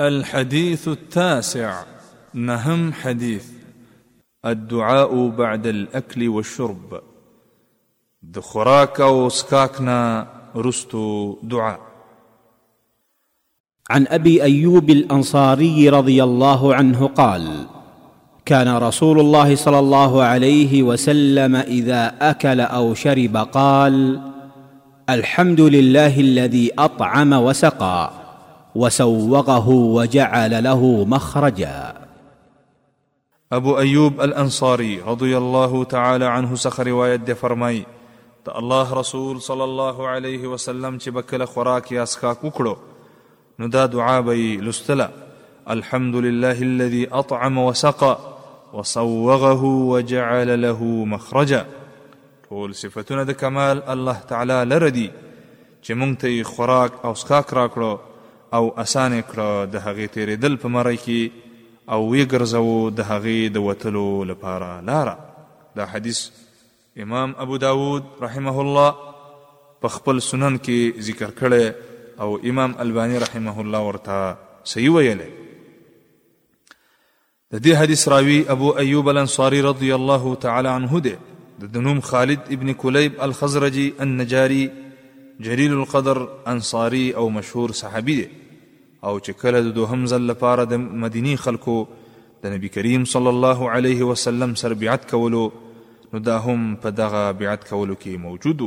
الحديث التاسع نهم حديث الدعاء بعد الأكل والشرب دخراك وسكاكنا او رستو دعاء عن ابي ايوب الانصاري رضي الله عنه قال كان رسول الله صلى الله عليه وسلم اذا اكل او شرب قال الحمد لله الذي اطعم وسقى وسوغه وجعل له مخرجا ابو ايوب الانصاري رضي الله تعالى عنه سخر روايه دے فرمائی الله رسول صلى الله عليه وسلم چې بکله ياسكا كوكرو نو دا دعا به یې لوستله، الحمد لله الذي اطعم وسقا وصوغه وجعل له مخرجا ټول صفتونه د کمال الله تعالی لره دي چې مونږ ته یې خوراک او څښاک راکړو او اسان یې کړو د هغې تېرېدل په مرۍ کې او ویې ګرځوو د هغې د وتلو لپاره لاره دا حدیث امام ابو داود رحمه الله په خپل سنن کې ذکر کړی او امام الباني رحمه الله ورته صحیح ویلی د دې حدیث راوی ابو ایوب الانصاری رضی الله تعالی عنه دی د دنوم خالد ابن کلیب الخزرجی النجاری جلیل القدر انصاری او مشهور صحابي دی او چې کله د دوهم ځل لپاره د مدینې خلکو د نبی کریم صلی الله علیه وسلم سره بیعت کولو نو دا هم په دغه بیعت کولو کې موجود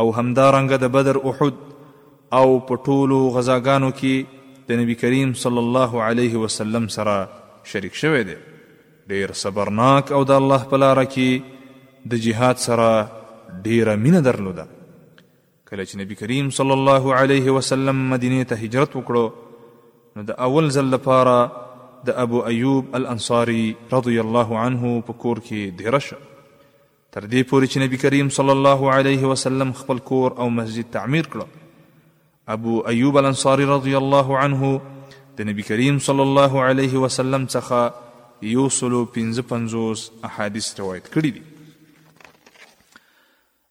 او همدارنګه د بدر احد او په ټولو غزاګانو کې د نبی کریم صلی الله علیه وسلم سره شریک شوی دی ډیر صبرناک او د الله په لار کې د جهاد سره ډیره مینه درلوده کله چې نبی کریم صلی الله علیه وسلم مدینه ته هجرت وکړو نو د اول ځل لپاره د ابو ایوب الانصاری رضی الله عنه په کور کې دیره شه تر دې پورې چې نبی کریم صلی الله علیه وسلم خپل کور او مسجد تعمیر کړو ابو ایوب الانصاری رضی الله عنه د نبی کریم صلی الله علیه وسلم څخه یو سلو پنځه پنځوس احادیث روایت کړي دي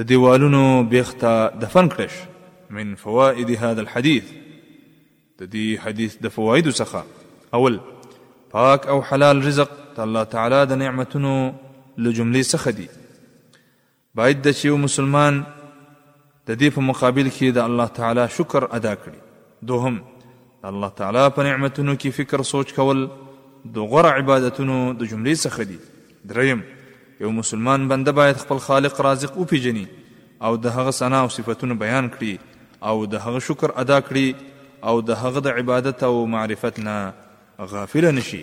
د دیوالونو بیخته دفن کړی شو من فوائد هذا الحديث د دې حدیث د فوائد څخه اول پاک او حلال رزق د الله تعالی د نعمتونو له جملې څخه دی باید د چې مسلمان د دې په مقابل کې د الله تعالی شکر ادا کړي دوهم د الله تعالی په نعمتونو کې فکر سوچ کول د غوره عبادتونو د جملې څخه دي دریم یو مسلمان بنده باید خپل خالق رازق وپیژني او د هغه ثنا او صفاتونه بیان کړي او د هغه شکر ادا کړي او د هغه د عبادت او معرفت نه غافل نشي